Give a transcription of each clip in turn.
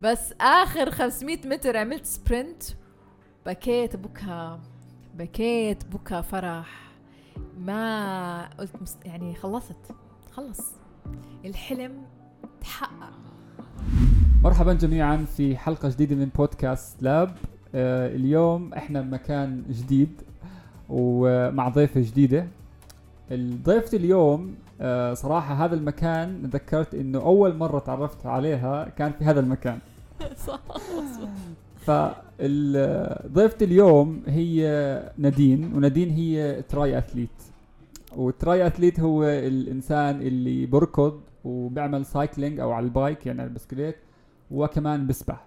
بس آخر 500 متر عملت سبرنت بكيت بكى بكيت بكى فرح. ما قلت مست... يعني خلصت. خلص. الحلم تحقق. مرحبا جميعا في حلقة جديدة من بودكاست لاب. آه اليوم إحنا بمكان جديد ومع ضيفة جديدة. ضيفة اليوم آه صراحة هذا المكان تذكرت إنه أول مرة تعرفت عليها كان في هذا المكان. صح فضيفة اليوم هي نادين ونادين هي triathlete وال triathlete هو الإنسان اللي بركض وبيعمل cycling أو على ال bike يعني على البسكليت وكمان بسبح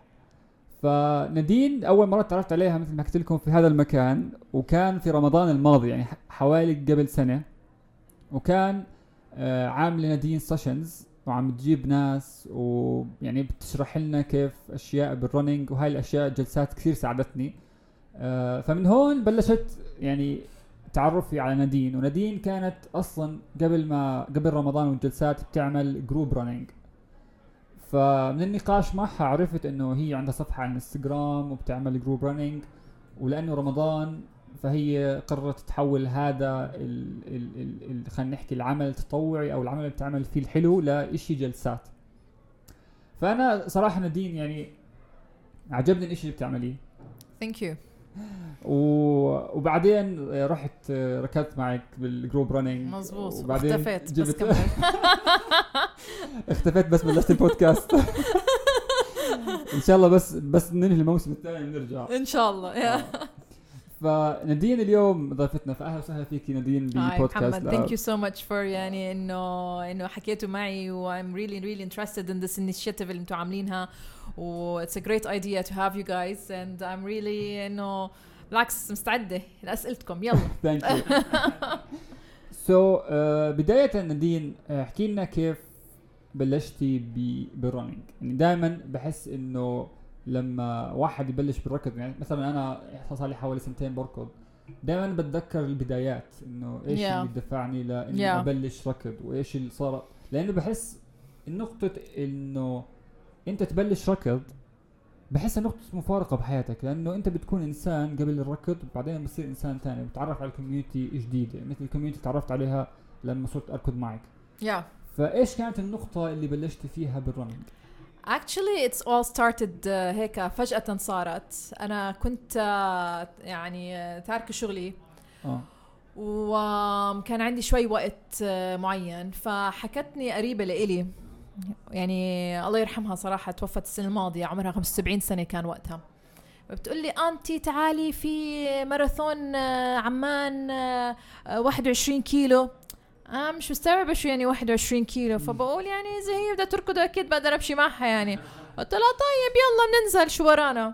فنادين أول مرة تعرفت عليها مثل ما حكيت لكم في هذا المكان وكان في رمضان الماضي يعني حوالي قبل سنة. وكان آه عاملة نادين sessions وعم تجيب ناس ويعني بتشرح لنا كيف أشياء بال running وهاي الأشياء جلسات كثير ساعدتني. آه فمن هون بلشت يعني تعرفي على نادين ونادين كانت أصلا قبل ما قبل رمضان والجلسات بتعمل group running فمن النقاش معها عرفت إنه هي عندها صفحة على الإنستغرام وبتعمل group running ولأنه رمضان فهي قررت تحول هذا خلينا نحكي العمل التطوعي أو العمل اللي بتعمل فيه الحلو لشيء جلسات. فأنا صراحة نادين يعني عجبني الإشي اللي بتعمليه. thank you وبعدين رحت ركضت معك بال group running مزبوط وبعدين اختفيت. جبت بس اختفيت بس بلشت البودكاست. إن شاء الله بس بس ننهي الموسم الثاني ونرجع. إن شاء الله. آه. فنادين اليوم ضيفتنا فأهلا وسهلا فيكي نادين ببودكاست محمد ثانك يو سو ماتش فور يعني إنه إنه حكيتوا معي و I'm really really interested in this initiative اللي أنتم عاملينها و it's a great idea to have you guys and I'm really إنه بالعكس مستعدة لأسئلتكم. يلا. ثانك يو سو بداية نادين احكي لنا كيف بلشتي بال running يعني دائما بحس إنه لما واحد يبلش بالركض يعني مثلا أنا صار لي حوالي سنتين بركض دائما بتذكر البدايات إنه إيش yeah. اللي دفعني لاني yeah. أبلش ركض وإيش اللي صار لأنه بحس نقطة إنه أنت تبلش ركض بحسها نقطة مفارقة بحياتك لأنه أنت بتكون إنسان قبل الركض وبعدين بتصير إنسان ثاني بتعرف على community جديدة مثل ال community تعرفت عليها لما صرت أركض معك. yeah. فإيش كانت النقطة اللي بلشتي فيها بال running؟ Actually it's all started uh, هيك فجأة صارت. أنا كنت uh, يعني uh, تاركة شغلي. آه. وكان عندي شوي وقت uh, معين. فحكتني قريبة لإلي. يعني الله يرحمها صراحة توفت السنة الماضية عمرها 75 سنة كان وقتها. بتقول لي أنتي تعالي في ماراثون عمان 21 كيلو. أنا مش مستوعبة شو يعني 21 كيلو. فبقول يعني إذا هي بدها تركض أكيد بقدر امشي معها يعني. قلت لها طيب يلا ننزل شو ورانا.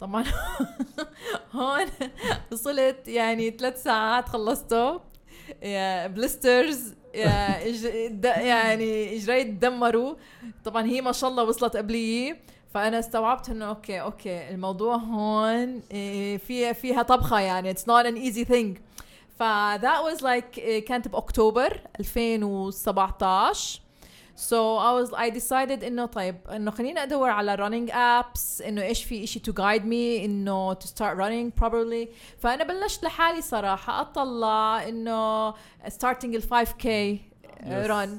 طبعا هون وصلت يعني ثلاث ساعات خلصته. يا blisters يا. يعني إجري تدمروا. طبعا هي ما شاء الله وصلت قبلي. فأنا استوعبت إنه okay okay الموضوع هون إيه، فيها فيها طبخة يعني. it's not an easy thing ف that was like كانت بأكتوبر 2017 So I was I decided إنه طيب إنه خليني أدور على running apps إنه إيش في إشي to guide me إنه to start running properly. فأنا بلشت لحالي صراحة أطلع إنه starting ال 5k yes. run.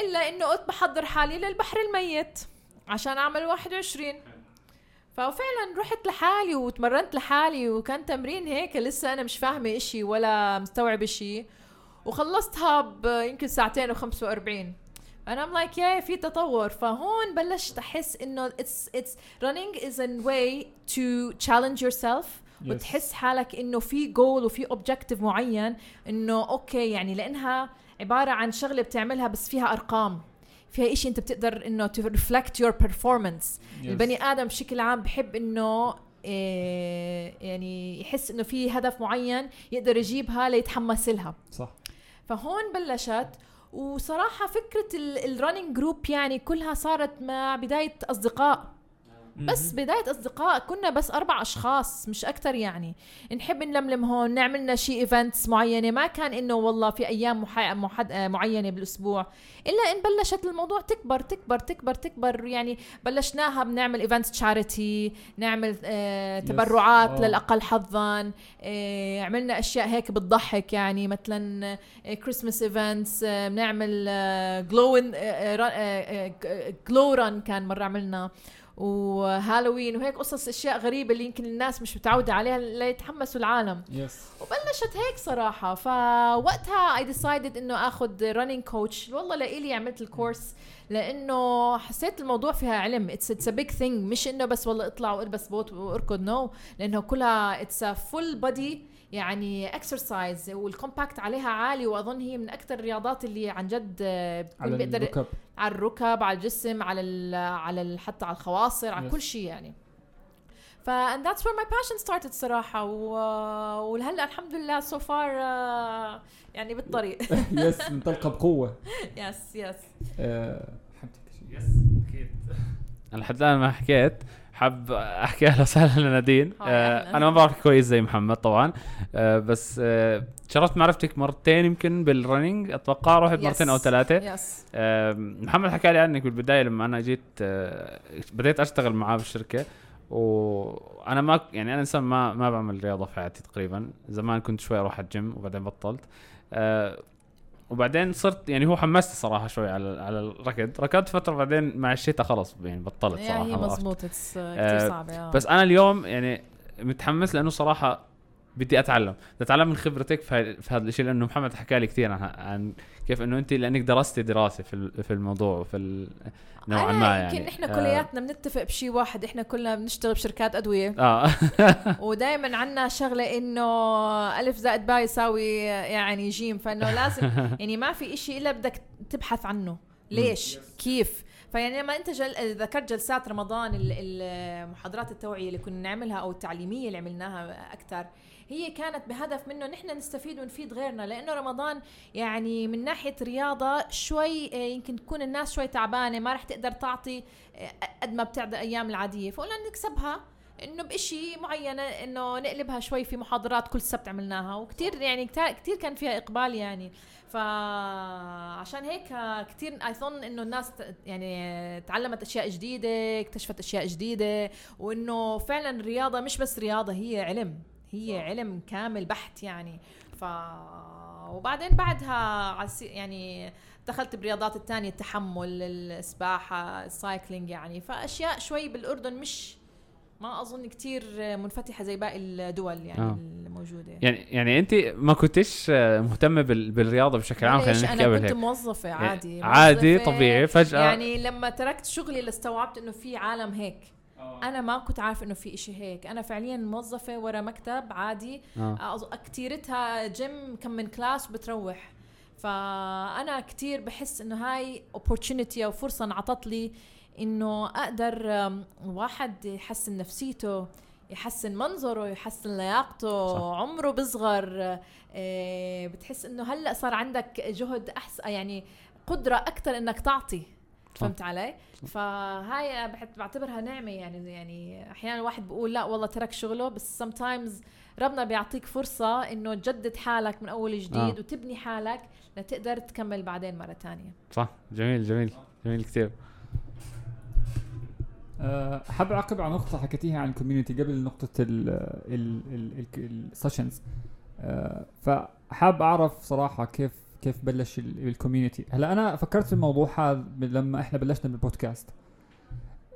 إلا إنه قلت بحضر حالي للبحر الميت عشان أعمل 21 ففعلا رحت لحالي وتمرنت لحالي وكان تمرين هيك لسه أنا مش فاهمة إشي ولا مستوعب إشي. وخلصتها يمكن ساعتين و45 أنا I'm like يا في تطور. فهون بلشت أحس إنه it's it's running is a way to challenge yourself وتحس حالك إنه في جول وفي objective معين إنه okay يعني لأنها عبارة عن شغلة بتعملها بس فيها أرقام. فيها إشي أنت بتقدر إنه to reflect your performance البني آدم بشكل عام بحب إنه إيه يعني يحس إنه في هدف معين يقدر يجيبها ليتحمس لها صح. فهون بلشت وصراحة فكرة ال running group يعني كلها صارت مع بداية أصدقاء. بس بداية أصدقاء كنا بس أربع أشخاص مش أكتر يعني. نحب نلملم هون نعملنا شي events معينة. ما كان إنه والله في أيام محا... محد... آه، معينة بالأسبوع. إلا إن بلشت الموضوع تكبر تكبر تكبر تكبر. يعني بلشناها بنعمل events charity نعمل آه تبرعات آه. للأقل حظا. آه عملنا أشياء هيك بتضحك يعني مثلا Christmas events آه بنعمل آه glowing glow run كان مرة عملنا. وهالوين وهيك قصص أشياء غريبة اللي يمكن الناس مش متعودة عليها ليتحمسوا العالم. yes وبلشت هيك صراحة. فوقتها I decided إنه آخذ running coach والله لإلي عملت ال course لإنه حسيت الموضوع فيها علم. it's it's big thing مش إنه بس والله اطلع وألبس بوت وأركض. no no. لإنه كلها it's a full body يعني exercise وال impact عليها عالي. وأظن هي من أكثر الرياضات اللي عن جد آه، على الركب على الجسم على ال على ال حتى على الخواصر على. كل شيء يعني. ف and that's where my passion started صراحة و... ولهلأ الحمد لله so far uh, يعني بالطريق. yes منطلقه بقوة. yes yes حبتك yes أكيد. أنا لحد الآن ما حكيت. حاب أحكي أهلا وسهلا لنادين آه. أنا ما بعرف كويس زي محمد طبعا. آه بس آه شرفت معرفتك مرتين يمكن بال running أتوقع رحت. مرتين أو ثلاثة. yes آه محمد حكى لي عنك بالبداية لما أنا جيت آه بديت أشتغل معاه بالشركة. وأنا ما يعني أنا إنسان ما ما بعمل رياضة في حياتي تقريبا. زمان كنت شوي أروح على الجيم وبعدين بطلت. آه وبعدين صرت يعني هو حمسني صراحة شوي على على الركض ركضت فترة بعدين مع الشتاء خلاص يعني بطلت يا صراحة هي آه، كثير صعبة آه. بس أنا اليوم يعني متحمس لأنه صراحة بدي أتعلم. بدي اتعلم من خبرتك في, هذا الشيء لأنه محمد حكى لي كثير عن, عن كيف إنه أنت لأنك درستي دراسة في ال- في الموضوع في ال- نوعا ما يعني. يمكن إحنا آه، كلياتنا بنتفق بشيء واحد إحنا كلنا بنشتغل بشركات أدوية. آه. ودائما عنا شغلة إنه ألف زائد باء يساوي يعني جيم فإنه لازم يعني ما في إشي إلا بدك تبحث عنه. ليش؟ كيف؟ فيعني لما أنت جل... ذكرت جلسات رمضان ال- المحاضرات التوعية اللي كنا نعملها أو التعليمية اللي عملناها أكثر هي كانت بهدف منه نحن نستفيد ونفيد غيرنا لأنه رمضان يعني من ناحية رياضة شوي آه، يمكن تكون الناس شوي تعبانة ما رح تقدر تعطي آه، قد ما بتعطي أيام العادية. فقلنا نكسبها إنه بشيء معينة إنه نقلبها شوي في محاضرات كل سبت عملناها. وكتير يعني كتير كان فيها إقبال يعني. فعشان هيك كتير اي ثون إنه الناس يعني تعلمت أشياء جديدة اكتشفت أشياء جديدة وإنه فعلا الرياضه مش بس رياضة هي علم. هي علم كامل بحت يعني. ف وبعدين بعدها عسي- يعني دخلت برياضات التانية التحمل السباحة السايكلينج يعني. فأشياء شوي بالأردن مش ما أظن كتير منفتحة زي باقي الدول يعني آه. آه. الموجودة. يعني يعني أنت ما كنتش مهتمة بال- بالرياضة بشكل عام خلينا نحكي قبل كنت هيك. موظفة عادي عادي موظفة طبيعي فجأة. يعني لما تركت شغلي لاستوعبت إنه في عالم هيك. أنا ما كنت عارف إنه في إشي هيك أنا فعليا موظفة ورا مكتب عادي آه. أظ- كتيرتها جيم كم من class وبتروح فأنا كتير بحس إنه هاي opportunity أو فرصة انعطت لي إنه أقدر واحد يحسن نفسيته يحسن منظره يحسن لياقته صح. صح. عمره بصغر آه، بتحس إنه هلأ صار عندك جهد احسن يعني قدرة أكثر إنك تعطي فهمت علي؟ فهاي بعتبرها نعمة يعني يعني أحيانا الواحد بيقول لا والله ترك شغله بس sometimes ربنا بيعطيك فرصة إنه تجدد حالك من أول جديد آه. وتبني حالك لتقدر تكمل بعدين مرة تانية. صح. جميل جميل جميل كثير أه، حاب أعقب على نقطة حكيتيها عن ال community قبل نقطة ال sessions فحاب أعرف صراحة كيف كيف بلش ال community هلا أنا فكرت في الموضوع هذا لما إحنا بلشنا بالبودكاست.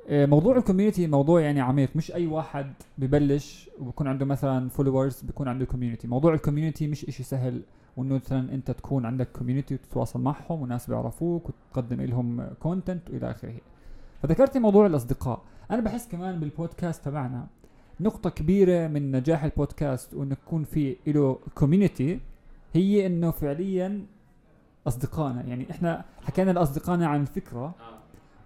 أه، موضوع ال community موضوع يعني عميق. مش أي واحد ببلش وبكون عنده مثلا followers بيكون عنده community موضوع ال community مش إشي سهل. وإنه مثلا أنت تكون عندك community وتتواصل معهم وناس بيعرفوك وتقدم لهم content وإلى آخره. فذكرتي موضوع الأصدقاء. أنا بحس كمان بالبودكاست تبعنا نقطة كبيرة من نجاح البودكاست وإنه يكون في له community هي إنه فعليا اصدقائنا يعني إحنا حكينا لاصدقائنا عن الفكرة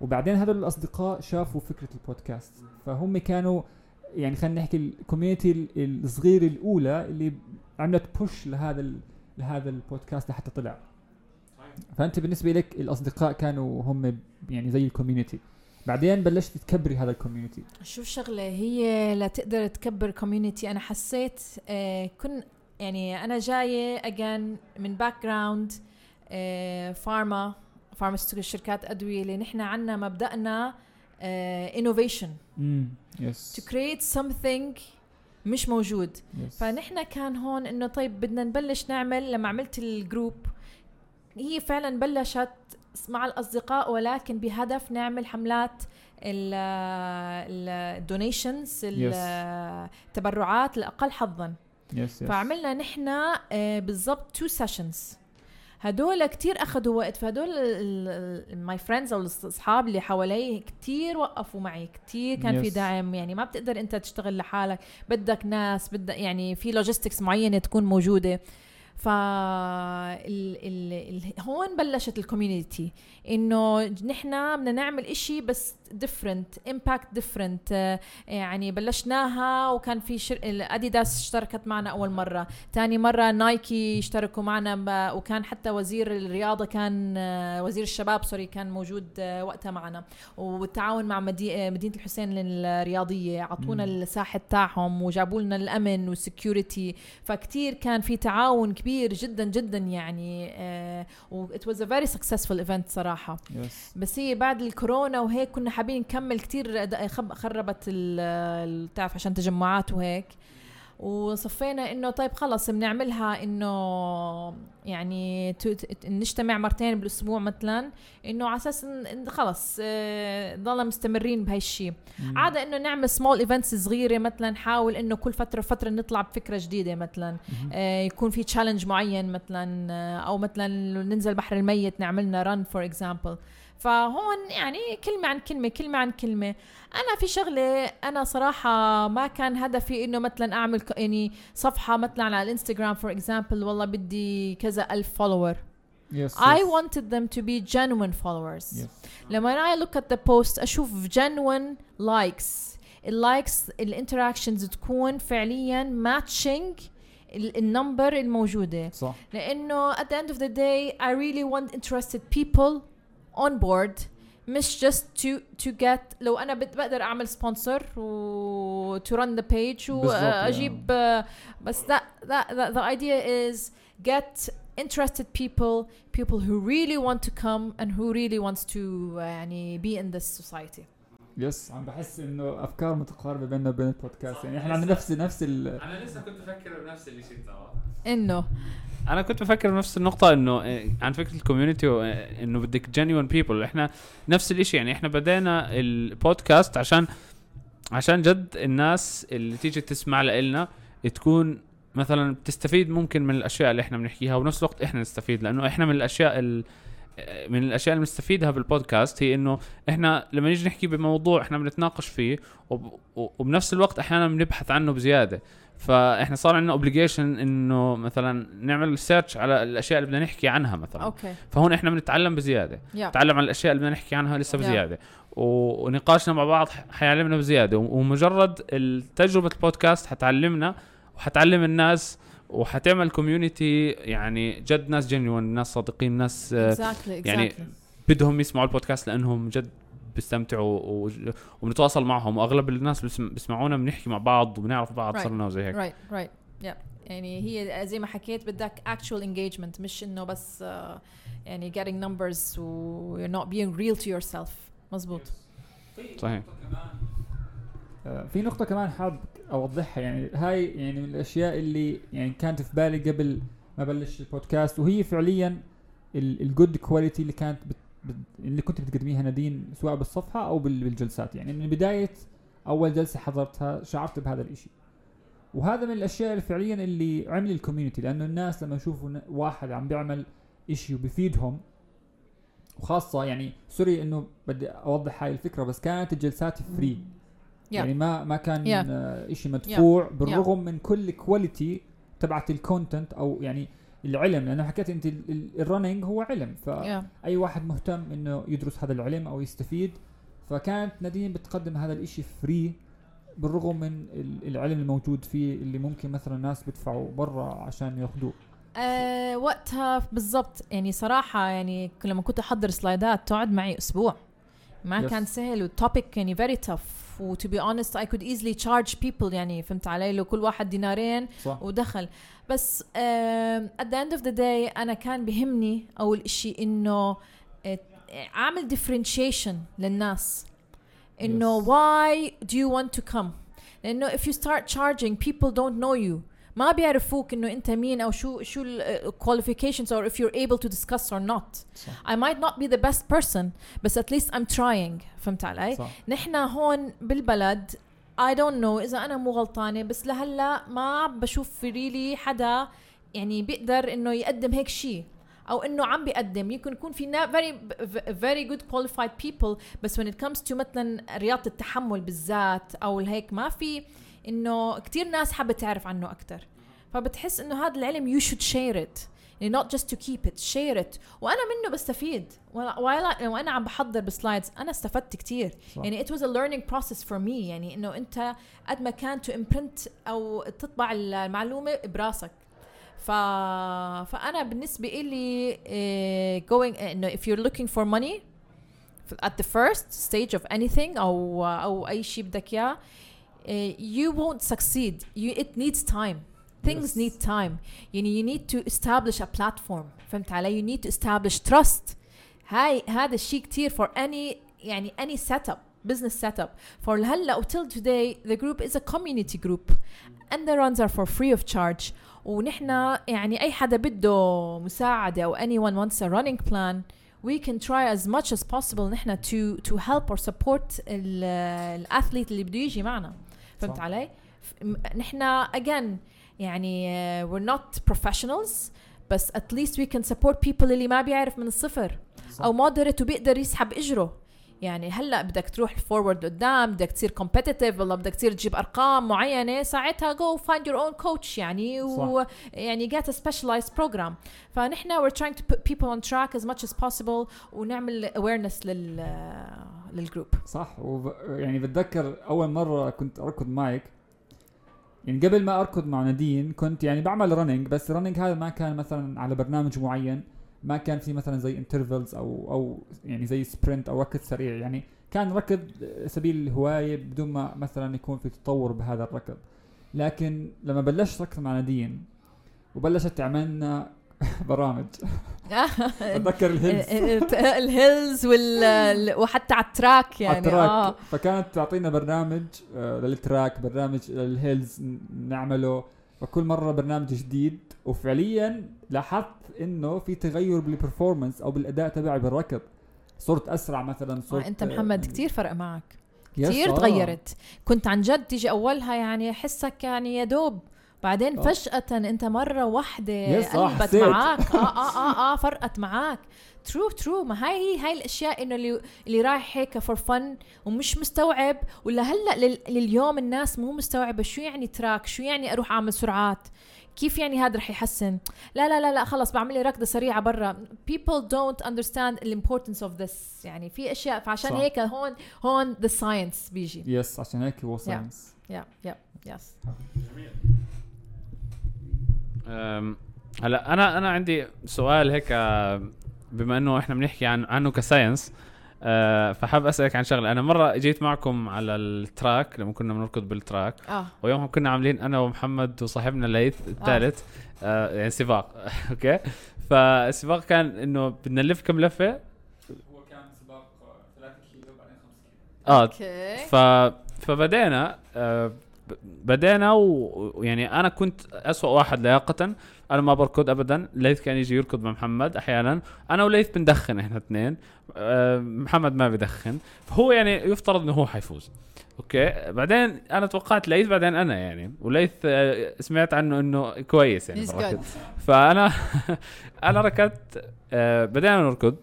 وبعدين هذول الأصدقاء شافوا فكرة البودكاست. فهم كانوا يعني خلينا نحكي ال community الصغيرة الأولى اللي عملت push لهذا لهذا البودكاست لحتى طلع. فأنت بالنسبة لك الأصدقاء كانوا هم يعني زي ال community بعدين بلشت تكبري هذا ال community شوف شغلة هي لتقدر تكبر community أنا حسيت آه كن يعني أنا جاية again من background pharma pharmaceutical شركات أدوية اللي نحن عندنا مبدأنا innovation Yes to create something مش موجود. Yes فنحن كان هون إنه طيب بدنا نبلش نعمل لما عملت ال group هي فعلا بلشت مع الأصدقاء ولكن بهدف نعمل حملات ال donations التبرعات الاقل حظا. Yes yes فعملنا نحن آه، بالضبط two sessions هدول كتير اخذوا وقت. فهدول My friends أو الأصحاب اللي حوالي كتير وقفوا معي. كتير كان في Yes. دعم. يعني ما بتقدر أنت تشتغل لحالك. بدك ناس بدك يعني في logistics معينة تكون موجودة. ف. هون بلشت ال community إنه نحن بدنا نعمل إشي بس different impact different يعني بلشناها وكان في شر... اديداس اشتركت معنا أول مرة ثاني مرة نايكي اشتركوا معنا ب... وكان حتى وزير الرياضة كان آه، وزير الشباب sorry كان موجود آه، وقتها معنا والتعاون مع مدي... آه، مدينة الحسين الرياضيه اعطونا. الساحة تاعهم وجابوا لنا الأمن وال security فكتير كان في تعاون كبير جدا جدا يعني آه و it was a very successful event صراحة. Yes بس هي بعد الكورونا وهيك كنا حابين نكمل خب- خربت بتعرف عشان تجمعات وهيك. وصفينا إنه طيب خلص بنعملها إنه يعني نجتمع مرتين بالأسبوع مثلا إنه على أساس إن- خلص آه، ضلنا مستمرين بهاي الشيء مم. عادة إنه نعمل small events صغيرة مثلا نحاول إنه كل فترة فترة نطلع بفكرة جديدة مثلا. آه يكون في challenge معين مثلا آه أو مثلا ننزل بحر الميت نعملنا run for example فهون يعني كلمة عن كلمة كلمة عن كلمة. أنا في شغلة أنا صراحة ما كان هدفي إنه مثلا أعمل يعني صفحة مثلا على الإنستغرام for example والله بدي كذا ألف follower يس I يس. wanted them to be genuine followers. يس. لما I look at the post أشوف genuine likes. اللايكس الانتراكشنز تكون فعليا matching ال- النمبر الموجودة. صح. لأنه at the end of the day I really want interested people on board مش just to to get لو أنا بت- بقدر أعمل sponsor و to run the page بالضبط، وأجيب uh, بس that, that, that the idea is get interested people people who really want to come and who really wants to uh, يعني be in this society Yes عم بحس إنه أفكار متقاربة بيننا وبين البودكاست. يعني إحنا عندنا نفس نفس ال أنا لسه كنت بفكر بنفس الشيء ترى. إنه. أنا كنت بفكر بنفس النقطة إنه إيه، عن فكرة ال community إنه بدك genuine people إحنا نفس الإشي. يعني إحنا بدينا البودكاست عشان عشان جد الناس اللي تيجي تسمع لنا تكون مثلا بتستفيد ممكن من الأشياء اللي إحنا بنحكيها وبنفس الوقت إحنا نستفيد لأنه إحنا من الأشياء ال من الأشياء اللي بنستفيدها بالبودكاست هي إنه إحنا لما نيجي نحكي بموضوع إحنا بنتناقش فيه وب- وبنفس الوقت أحيانا بنبحث عنه بزيادة. فإحنا صار عندنا obligation إنه مثلا نعمل search على الأشياء اللي بدنا نحكي عنها مثلا. okay. فهون إحنا بنتعلم بزيادة. Yeah. نتعلم عن الأشياء اللي بدنا نحكي عنها لسه Yeah. بزيادة. و- ونقاشنا مع بعض حيعلمنا بزيادة. ومجرد تجربه البودكاست حتعلمنا وحتعلم الناس وحتعمل community يعني جد ناس genuine ناس صادقين ناس آه، exactly يعني بدهم يسمعوا البودكاست لأنهم جد بيستمتعوا و- وبنتواصل معهم. واغلب الناس بيسم- بيسمعونا بنحكي مع بعض وبنعرف بعض Right. صرنا وزي هيك. Right right. Yeah يعني هي زي ما حكيت بدك actual engagement مش إنه بس uh, يعني getting numbers و you're not being real to yourself. مزبوط. صحيح. آه، في نقطة كمان حاب أوضحها. يعني هاي يعني من الأشياء اللي يعني كانت في بالي قبل ما بلش البودكاست وهي فعليا ال good quality اللي كانت بت اللي كنت بتقدميها نادين سواء بالصفحة أو بال- بالجلسات. يعني من بداية أول جلسة حضرتها شعرت بهذا الإشي. وهذا من الأشياء اللي فعليا اللي عمل ال community لأنه الناس لما يشوفوا واحد عم بيعمل إشي وبيفيدهم وخاصة يعني sorry إنه بدي أوضح هاي الفكرة بس كانت الجلسات free Yeah. يعني ما ما كان Yeah. آه شيء مدفوع بالرغم من كل quality تبعت ال content أو يعني العلم. لأنه حكيت أنت ال running هو علم. فاي yeah. واحد مهتم إنه يدرس هذا العلم أو يستفيد فكانت نادين بتقدم هذا الإشي free بالرغم من ال- العلم الموجود فيه اللي ممكن مثلا ناس بيدفعوا برا عشان ياخذوه آه وقتها بالضبط يعني صراحة يعني لما كنت أحضر سلايدات تقعد معي أسبوع. ما Yes. كان سهل والتوبيك يعني very tough. و to be honest I could easily charge people يعني فهمت علي لو كل واحد دينارين صح ودخل بس um, at the end of the day أنا كان بهمني أول إشي إنه آه، أعمل differentiation للناس إنه Yes. why do you want to come لأنه if you start charging people don't know you ما بيعرفوك إنه أنت مين أو شو شو ال qualifications or if you're able to discuss or not. صح. I might not be the best person بس at least I'm trying. فهمت علي؟ صح. نحن هون بالبلد I don't know إذا أنا مو غلطانة بس لهلأ ما بشوف في ريلي حدا يعني بيقدر إنه يقدم هيك شيء أو إنه عم بيقدم. يمكن يكون في very very good qualified people بس when it comes to مثلا رياضة التحمل بالذات أو هيك ما في إنه كتير ناس حابة تعرف عنه أكتر. فبتحس إنه هذا العلم you should share it. يعني not just to keep it. Share it. وأنا منه بستفيد. وأنا عم بحضر بسلايدز. أنا استفدت كتير. صح. يعني it was a learning process for me. يعني إنه أنت قد ما كان to imprint أو تطبع المعلومة براسك. ف... فأنا بالنسبة لي eh, going إنه if you're looking for money at the first stage of anything أو أو أي شيء بدك إياه eh, you won't succeed you, it needs time things Yes. need time يعني you need to establish a platform فهمت علي you need to establish trust هاي هذا الشيء كتير for any يعني any setup business setup for هلا until today the group is a community group and the runs are for free of charge ونحن يعني اي حدا بده مساعده او anyone wants a running plan we can try as much as possible نحن to to help or support ال- الاثليت اللي بده يجي معنا فهمت. علي؟ نحن again يعني uh, we're not professionals بس at least we can support people اللي ما بيعرف من الصفر صح. أو moderate وبيقدر يسحب إجره يعني هلأ بدك تروح forward قدام بدك تصير competitive والله بدك تصير تجيب أرقام معينة ساعتها go find your own coach يعني ويعني get a specialized program. فنحن we're trying to put people on track as much as possible ونعمل awareness لل لل group صح. وب... يعني بتذكر أول مرة كنت أركض معك. يعني قبل ما أركض مع نادين كنت يعني بعمل running بس ال running هذا ما كان مثلا على برنامج معين. ما كان في مثلا زي intervals أو أو يعني زي sprint أو ركض سريع. يعني كان ركض سبيل الهواية بدون ما مثلا يكون في تطور بهذا الركض. لكن لما بلشت ركض مع نادين وبلشت تعملنا برامج. أتذكر ال hills. ال hills وال وحتى على ال track يعني. ال track. آه. فكانت تعطينا برنامج آه لل track برنامج لل hills نعمله. فكل مرة برنامج جديد وفعليا لاحظت إنه في تغير بال performance أو بالأداء تبعي بالركض صرت أسرع مثلا صرت آه، أنت آه، محمد يعني- كتير فرق معك. yes، كتير آه. تغيرت. كنت عن جد تيجي أولها يعني احسك يعني يا دوب بعدين آه. فجأة أنت مرة واحدة yes، قلبت حسيت. معك آه آه آه آه فرقت معك true true ما هاي هي هاي الأشياء إنه اللي اللي رايح هيك for fun ومش مستوعب. ولا هلا لل- لليوم الناس مو مستوعبة شو يعني track شو يعني أروح أعمل سرعات. كيف يعني هذا رح يحسن؟ لا لا لا لا خلص بعمل لي ركضة سريعة برا. People don't understand the importance of this. يعني في أشياء فعشان صح. هيك هون هون the science بيجي. Yes عشان هيك هو ساينس يا يا يس هلا أنا أنا عندي سؤال هيك آه، بما إنه إحنا بنحكي عن عنه ك science آه، فحاب أسألك عن شغلة. أنا مرة جيت معكم على ال track لما كنا بنركض بال track آه. ويومها كنا عاملين أنا ومحمد وصاحبنا ليث الثالث آه. يعني سباق أوكي؟ فالسباق كان إنه بدنا نلف كم لفة؟ هو كان سباق 3 كيلو بعدين 5 كيلو. آه أوكي. ف فبدينا آه، بدينا ويعني أنا كنت أسوأ واحد لياقة أنا ما بركض ابدا. ليث كان يجي يركض مع محمد أحيانا. أنا وليث بندخن إحنا اثنين. آه، محمد ما بدخن فهو يعني يفترض إنه هو حيفوز. أوكي؟ بعدين أنا توقعت ليث بعدين أنا يعني. وليث آه، سمعت عنه إنه كويس يعني. فأنا أنا ركضت. آه، بدينا نركض.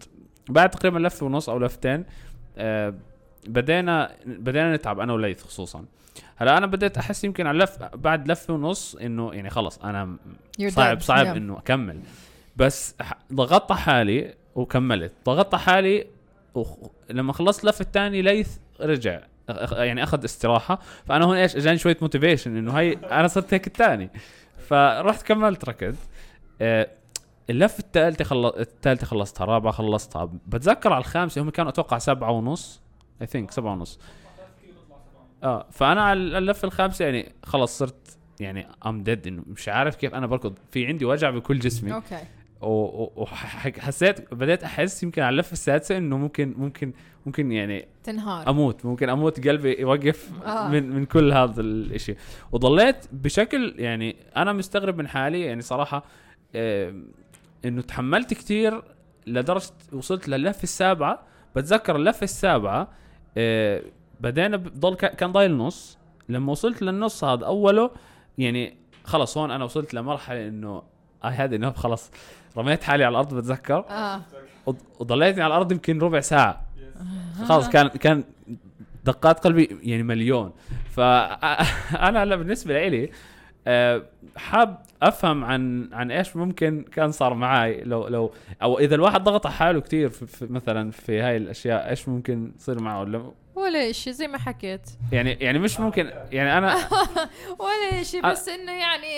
بعد تقريبا لفه ونص أو لفتين. آه، بدينا بدينا نتعب أنا وليث خصوصا. هلا أنا بديت أحس يمكن على لف بعد لفة ونص إنه يعني خلص أنا صعب. صعب Yeah. إنه أكمل. بس ضغطت حالي وكملت. ضغطت حالي وخ- لما خلصت لفة الثاني ليث رجع. يعني أخذ استراحة. فأنا هون إيش؟ أجاني شوية موتيفيشن إنه هاي أنا صرت هيك الثاني فرحت كملت ركض آه، اللفة الثالثه خل... الثالثه خلصتها الرابعة خلصتها. بتذكر على الخامسة هم كانوا أتوقع سبعة ونص. I think سبعة ونص. آه فأنا على اللفه الخامسه يعني خلص صرت يعني I'm dead إنه مش عارف كيف أنا بركض. في عندي وجع بكل جسمي. أوكي. وحسيت بديت أحس يمكن على اللفه السادسه إنه ممكن ممكن ممكن يعني تنهار. أموت. ممكن أموت قلبي يوقف آه. من من كل هذا الإشي. وضليت بشكل يعني أنا مستغرب من حالي يعني صراحة آه إنه تحملت كتير لدرجة وصلت للفه السابعة. بتذكر اللفه السابعة آه بدينا بضل كا- كان ضايل نص لما وصلت للنص هذا أوله يعني خلص هون أنا وصلت لمرحلة إنه اي هاد انه خلص رميت حالي على الأرض بتذكر. آه. وض- وضليتني على الأرض يمكن ربع ساعة. خلص كان كان دقات قلبي يعني مليون. فانا هلا بالنسبة لي آه، حاب أفهم عن عن إيش ممكن كان صار معي لو لو أو إذا الواحد ضغط على حاله كثير مثلا في هاي الأشياء إيش ممكن يصير معه؟ ولا شيء زي ما حكيت. يعني يعني مش ممكن يعني أنا ولا شيء بس إنه يعني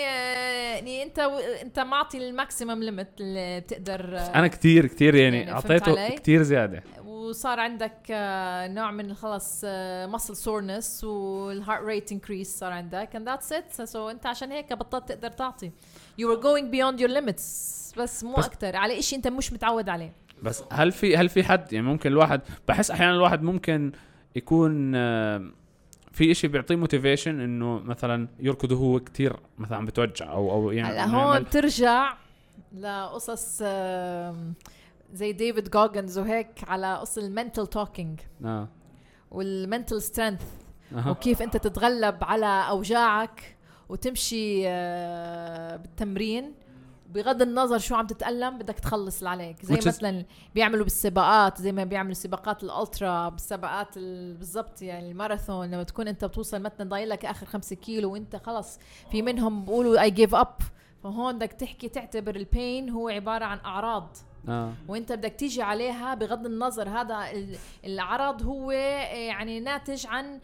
يعني أنت و... أنت معطي ال maximum limit اللي بتقدر أنا كثير كثير يعني, يعني أعطيته؟ كثير زيادة. وصار عندك آه، نوع من خلص muscle soreness وال heart rate increase صار عندك and that's it. so أنت عشان هيك بطلت تقدر تعطي. You were going beyond your limits بس مو أكثر على شيء أنت مش متعود عليه. بس هل في هل في حد يعني ممكن الواحد بحس أحيانا الواحد ممكن يكون آه، في إشي بيعطيه motivation إنه مثلا يركض وهو كتير مثلا بتوجع أو أو يعني هلا هون بترجع لقصص زي ديفيد جوجنز وهيك على قصة ال mental talking آه. وال mental strength أها. وكيف أنت تتغلب على أوجاعك وتمشي آه، بالتمرين. بغض النظر شو عم تتألم بدك تخلص اللي عليك. زي Which مثلا بيعملوا بالسباقات زي ما بيعملوا سباقات ال ultra بالسباقات ال- بالضبط يعني الماراثون. لما تكون أنت بتوصل مثلا ضايل لك آخر خمسة كيلو وأنت خلص في منهم بيقولوا I give up فهون بدك تحكي تعتبر ال pain هو عبارة عن أعراض. آه. وانت بدك تيجي عليها بغض النظر هذا ال- العرض هو يعني ناتج عن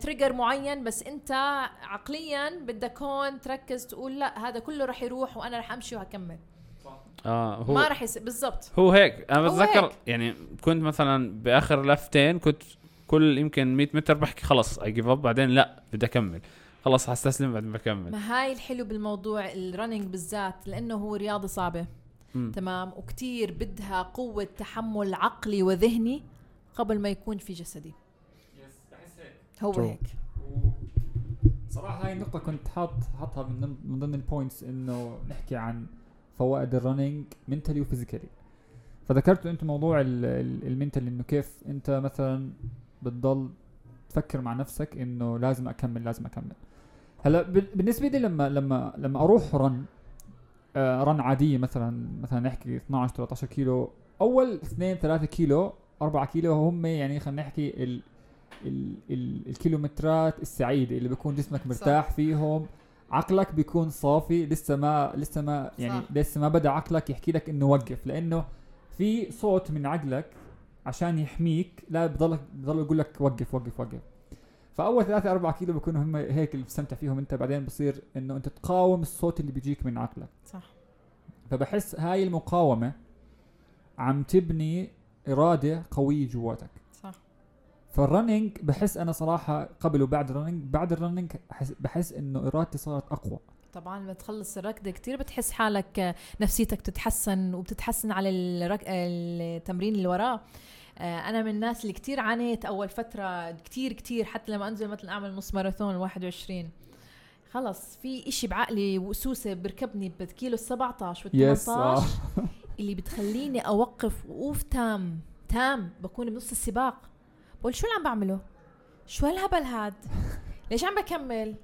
trigger معين بس انت عقليا بدك هون تركز تقول لا هذا كله رح يروح وأنا رح أمشي وهكمل. آه هو ما رح يصير بالضبط. هو هيك. أنا بتذكر. يعني كنت مثلا بآخر لفتين كنت كل يمكن 100 متر بحكي خلص I give up بعدين لا بدي أكمل. خلص حستسلم بعدين بكمل. ما هاي الحلو بالموضوع ال running بالذات لأنه هو رياضة صعبة. مم. تمام؟ وكتير بدها قوة تحمل عقلي وذهني قبل ما يكون في جسدي. هو True. هيك. صراحة هاي النقطة كنت حاط حاطها من ضمن من ضمن ال points إنه نحكي عن فوائد ال running mentally و physically فذكرتوا أنتم موضوع ال mental إنه كيف أنت مثلا بتضل تفكر مع نفسك إنه لازم أكمل لازم أكمل. هلأ بال- بالنسبة لي لما لما لما أروح رن رن عادية مثلا مثلا نحكي 12 13 كيلو. أول 2 3 كيلو 4 كيلو هم يعني خلينا نحكي ال ال ال الكيلومترات السعيدة اللي بيكون جسمك مرتاح فيهم. عقلك بيكون صافي لسه ما لسه ما يعني صح. لسه ما بدأ عقلك يحكي لك إنه وقف. لأنه في صوت من عقلك عشان يحميك لا بضلك بضل يقول لك وقف وقف وقف. فأول ثلاثة أربعة كيلو بيكونوا هم هيك اللي بتستمتع فيهم أنت بعدين بصير إنه أنت تقاوم الصوت اللي بيجيك من عقلك. صح. فبحس هاي المقاومة عم تبني إرادة قوية جواتك. صح. فال running بحس أنا صراحة قبل وبعد ال running بعد ال running بحس, بحس إنه إرادتي صارت أقوى. طبعا لما تخلص الركض كتير بتحس حالك نفسيتك تتحسن وبتتحسن على الرك... التمرين اللي وراه. أنا من الناس اللي كتير عانيت أول فترة كتير كتير حتى لما أنزل مثلا أعمل نص ماراثون 21 خلص في إشي بعقلي وسوسة بركبني بالكيلو 17 وال يس 18 اللي بتخليني أوقف وقوف تام تام بكون بنص السباق. بقول شو اللي عم بعمله؟ شو هالهبل هاد؟ ليش عم بكمل؟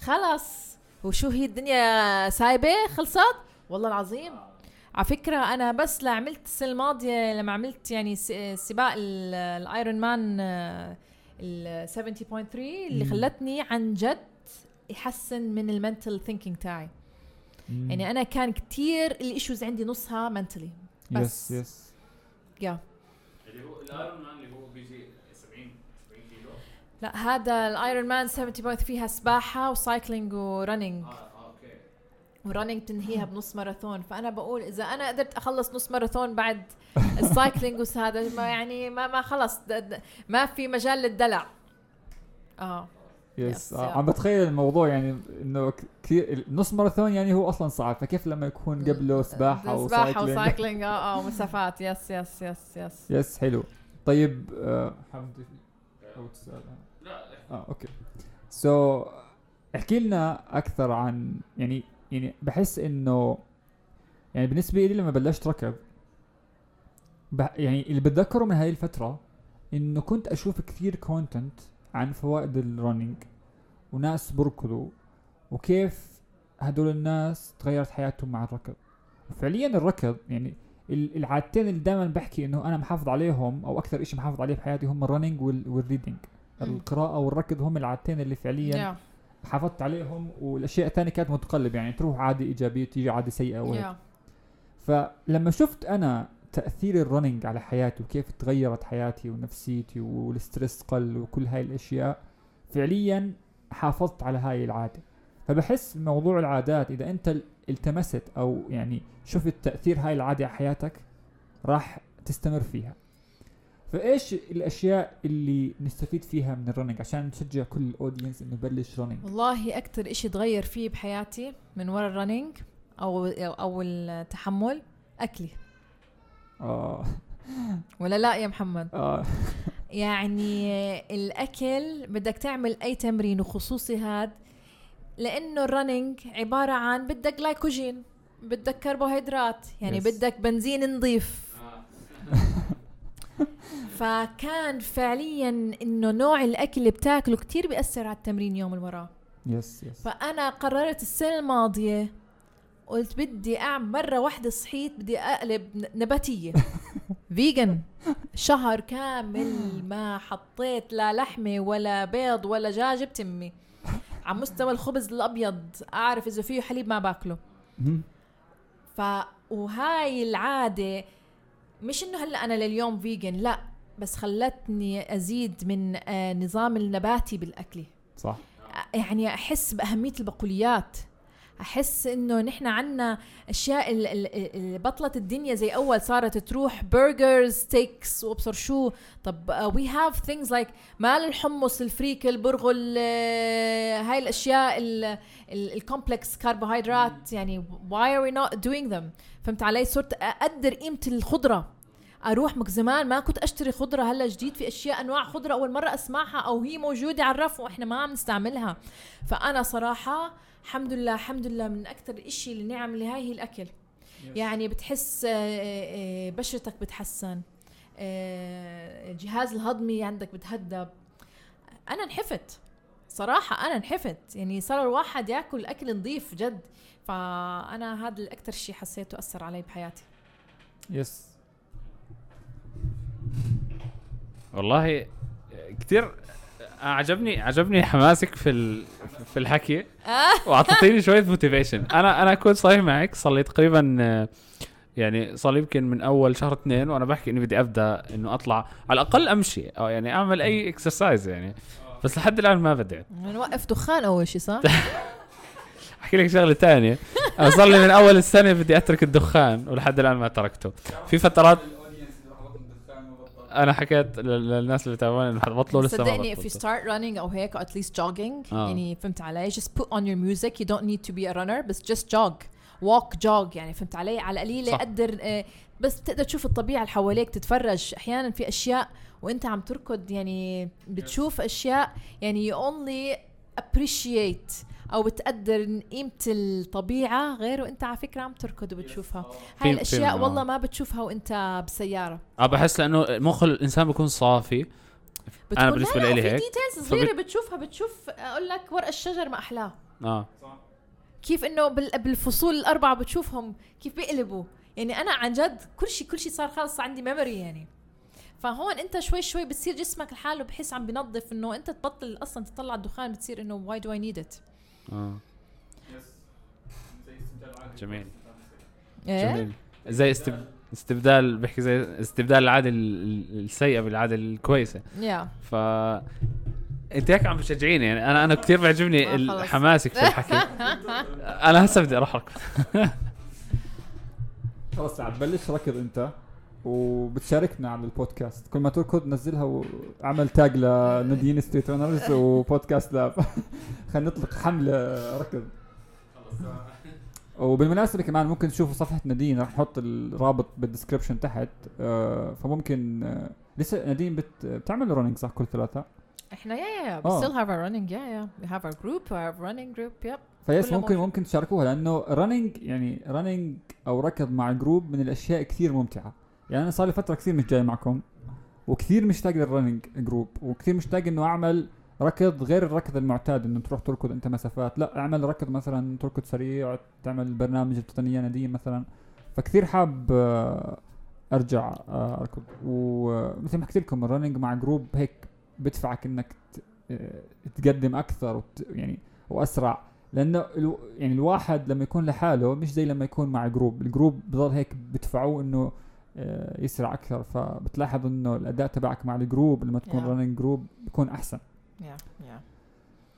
خلص. وشو هي الدنيا سايبة؟ خلصت؟ والله العظيم. على فكرة أنا بس لا عملت السنة الماضية لما عملت يعني سباق ال- الأيرون مان آه، ال 70.3 اللي مم. خلتني عن جد يحسن من ال mental thinking تاعي. يعني أنا كان كتير ال issues عندي نصها منتلي يس بس. يس يا اللي هو الايرون مان اللي هو بيجي 70 70 كيلو. لا هذا الايرون مان 70 فيها سباحه و cycling و running و running تنهيها بنص ماراثون. فأنا بقول إذا أنا قدرت أخلص نص ماراثون بعد ال cycling وهذا ما يعني ما ما خلص. ما في مجال للدلع. آه. yes Yes, آه،. عم بتخيل الموضوع يعني إنه ك- كثير نص ماراثون يعني هو أصلا صعب. فكيف لما يكون قبله سباحة سباحه و cycling و cycling آه آه ومسافات. يس يس يس يس يس حلو. طيب آه، حابب أو تسأل. لا آه okay. so احكي لنا أكثر عن يعني يعني بحس إنه يعني بالنسبة لي لما بلشت ركض يعني اللي بتذكره من هاي الفترة إنه كنت أشوف كثير content عن فوائد ال running وناس بركضوا وكيف هدول الناس تغيرت حياتهم مع الركض فعليا الركض يعني ال- العادتين اللي دائما بحكي إنه أنا محافظ عليهم أو أكثر شيء محافظ عليه بحياتي هم ال running وال reading مم. القراءة والركض هم العادتين اللي فعليا yeah. حافظت عليهم والأشياء الثانية كانت متقلب يعني تروح عادة إيجابية تيجي عادة سيئة وهيك. Yeah. فلما شفت أنا تأثير ال running على حياتي وكيف تغيرت حياتي ونفسيتي وال stress قل وكل هاي الأشياء فعليا حافظت على هاي العادة. فبحس موضوع العادات إذا أنت ال- التمست أو يعني شفت تأثير هاي العادة على حياتك راح تستمر فيها. فإيش الأشياء اللي نستفيد فيها من ال running عشان نشجع كل ال audience إنه يبلش running والله أكثر إشي تغير فيه بحياتي من ورا ال running أو أو التحمل أكلي. آه. ولا لا يا محمد؟ آه. يعني الأكل بدك تعمل أي تمرين وخصوصي هاد لأنه ال running عبارة عن بدك جلايكوجين بدك كربوهيدرات يعني Yes. بدك بنزين نظيف فكان فعليا إنه نوع الأكل اللي بتاكله كتير بيأثر على التمرين يوم اللي وراه yes yes فأنا قررت السنة الماضية قلت بدي أعمل مرة واحدة صحيت بدي أقلب نباتية. vegan شهر كامل ما حطيت لا لحمة ولا بيض ولا دجاج بتمي. على مستوى الخبز الأبيض أعرف إذا فيه حليب ما باكله. ف وهاي العادة مش إنه هلأ أنا لليوم vegan لأ بس خلتني أزيد من آه، نظام النباتي بالأكل. صح. يعني أحس بأهمية البقوليات. أحس إنه نحن عنا أشياء ال- ال- ال- بطلت الدنيا زي أول صارت تروح burgers steaks وأبصر شو. طب we have things like مال الحمص الفريك البرغل آه، هاي الأشياء ال complex كربوهيدرات يعني why are we not doing them فهمت علي؟ صرت أقدر قيمة الخضرة. أروح مش زمان ما كنت أشتري خضرة هلأ جديد في أشياء أنواع خضرة أول مرة أسمعها أو هي موجودة على الرف وإحنا ما عم نستعملها. فأنا صراحة الحمد لله الحمد لله من أكثر الاشي اللي نعم اللي هاي هي الأكل. يعني بتحس آه، آه، بشرتك بتحسن. آه، الجهاز الهضمي عندك بتهدب أنا انحفت. صراحة أنا انحفت. يعني صار الواحد ياكل أكل نظيف جد. فأنا هذا الأكثر شيء حسيته أثر علي بحياتي. يس. والله كثير عجبني عجبني حماسك في ال- في الحكي. وأعطيتيني شوية motivation أنا أنا كنت صريح معك صار لي تقريبا يعني صار لي يمكن من أول شهر اثنين وأنا بحكي إني بدي أبدأ إنه أطلع على الأقل أمشي أو يعني أعمل أي exercise يعني. بس لحد الآن ما بديت نوقف دخان أول شيء صح؟ أحكي لك شغلة ثانية أنا صار لي من أول السنة بدي أترك الدخان ولحد الآن ما تركته. في فترات أنا حكيت لل- للناس اللي بتابعوني إنه حتبطلوا لسه ما صدقني if you start running أو هيك or at least jogging آه. يعني فهمت علي؟ just put on your music. You don't need to be a runner بس just jog. Walk jog يعني فهمت علي؟ على القليله. قدر آه، بس بتقدر تشوف الطبيعة اللي حواليك تتفرج. أحيانا في أشياء وأنت عم تركض يعني بتشوف أشياء يعني you only appreciate أو بتقدر قيمة الطبيعة غير وانت على فكرة عم تركض وبتشوفها. هاي الأشياء. والله ما بتشوفها وأنت بسيارة. آه بحس لأنه مخ الإنسان بيكون صافي. بتكون بالنسبة لا لا لإلي في هيك. details فبت- صغيرة بتشوفها. بتشوف أقول لك ورق الشجر ما احلاه آه. كيف إنه بال- بالفصول الأربعة بتشوفهم كيف بيقلبوا. يعني أنا عن جد كل شيء كل شيء صار خلص عندي memory يعني. فهون أنت شوي شوي بتصير جسمك لحاله بحس عم بنظف إنه أنت تبطل أصلا تطلع الدخان بتصير إنه why do I need it آه جميل. إيه؟ جميل. زي استب... استبدال بحكي زي استبدال العادة ال- ال- السيئة بالعادة الكويسة. yeah. ف أنت هيك عم تشجعيني يعني أنا أنا كثير بيعجبني. حماسك في الحكي. أنا هسه بدي أروح أركض. خلص عم تبلش ركض أنت. وبتشاركنا على البودكاست. كل ما تركض نزلها واعمل tag لنادين Street Runners و Podcast Lab خلينا نطلق حملة. ركض. وبالمناسبة كمان ممكن تشوفوا صفحة نادين رح نحط الرابط بال description تحت. آه فممكن آه لسه نادين بت بتعمل running صح كل ثلاثة؟ إحنا yeah yeah we آه. still have our running yeah yeah. We have our group our running group yep. فيس ممكن. ممكن تشاركوها لأنه running يعني running أو ركض مع group من الأشياء كثير ممتعة. يعني أنا صار لي فترة كثير مش جاي معكم وكثير مشتاق لل running group وكثير مشتاق إنه أعمل ركض غير الركض المعتاد إنه تروح تركض أنت مسافات لا أعمل ركض مثلا تركض سريع تعمل برنامج التقنية نديه مثلا. فكثير حاب آه، أرجع آه، أركض. ومثل ما حكيت لكم ال running مع group هيك بدفعك إنك آه، تقدم أكثر وت- يعني وأسرع. لأنه يعني الواحد لما يكون لحاله مش زي لما يكون مع group ال group بضل هيك بدفعوه إنه يسرع أكثر. فبتلاحظ إنه الأداء تبعك مع ال group لما تكون Yeah. running group بيكون أحسن. Yeah yeah.